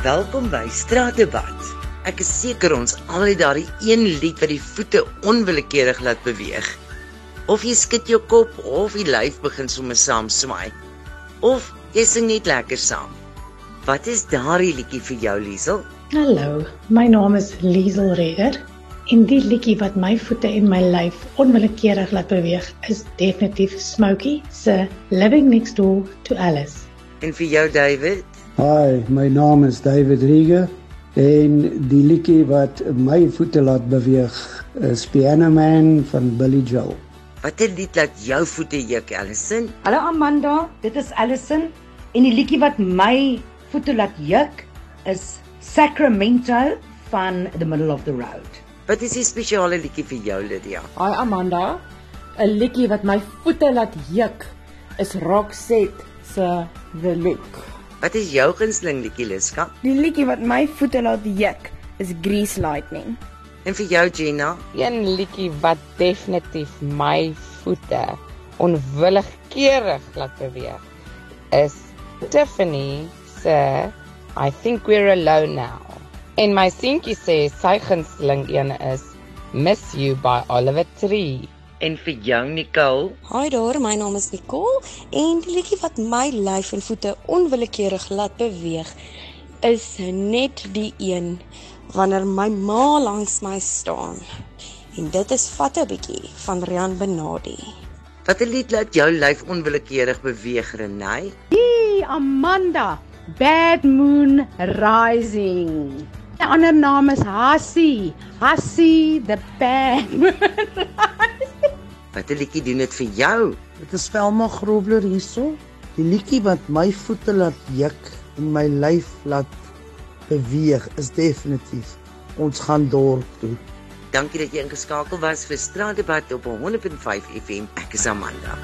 Welkom by Straatdebat. Ek is seker ons almal het daardie een lied wat die voete onwillekeurig laat beweeg. Of jy skud jou kop of die lyf begin sommer saam swaai. Of jy sing net lekker saam. Wat is daardie liedjie vir jou, Liesel? Hallo, my naam is Liesel Reder. En die liedjie wat my voete en my lyf onwillekeurig laat beweeg is definitief Smokey se Living Next Door to Alice. En vir jou, David? Hi, my naam is David Rieger en die liedjie wat my voete laat beweeg is Piano Man van Billy Joel. Watter lied laat jou voete juk, Allison? Hallo Amanda, dit is Allison en die liedjie wat my voete laat juk is Sacramento van The Middle of the Road. Wat is die spesiale liedjie vir jou, Lydia? Hi Amanda. 'n Liedjie wat my voete laat juk is Roxette se The Look. Wat is jou gunsteling liedjie, Liska? Die liedjie wat my voete laat juk is Grease Lightning. En vir jou, Gina? Een liedjie wat definitief my voete onwillekeurig laat beweeg is Tiffany se I think we're alone now. En my seentjie sê sy gunsteling een is Miss You by Oliver Tree. En vir jou Nicole? Hi daar, my naam is Nicole en die liedjie wat my lyf en voete onwillekeurig laat beweeg is net die een wanneer my ma langs my staan. En dit is Vat 'n bietjie van Rian Benadi. Watter lied laat jou lyf onwillekeurig beweeg, Renay? Hey Amanda, Bad Moon Rising. Die ander naam is Hassie. Hassie the Bad Moon. Watter liedjie doen dit vir jou? Dit is Velma Grobler hierso. Die liedjie wat my voete laat juk en my lyf laat beweeg is definitief ons gaan dorp toe. Dankie dat jy ingeskakel was vir Straatdebat op 100.5 FM. Ek is Amanda.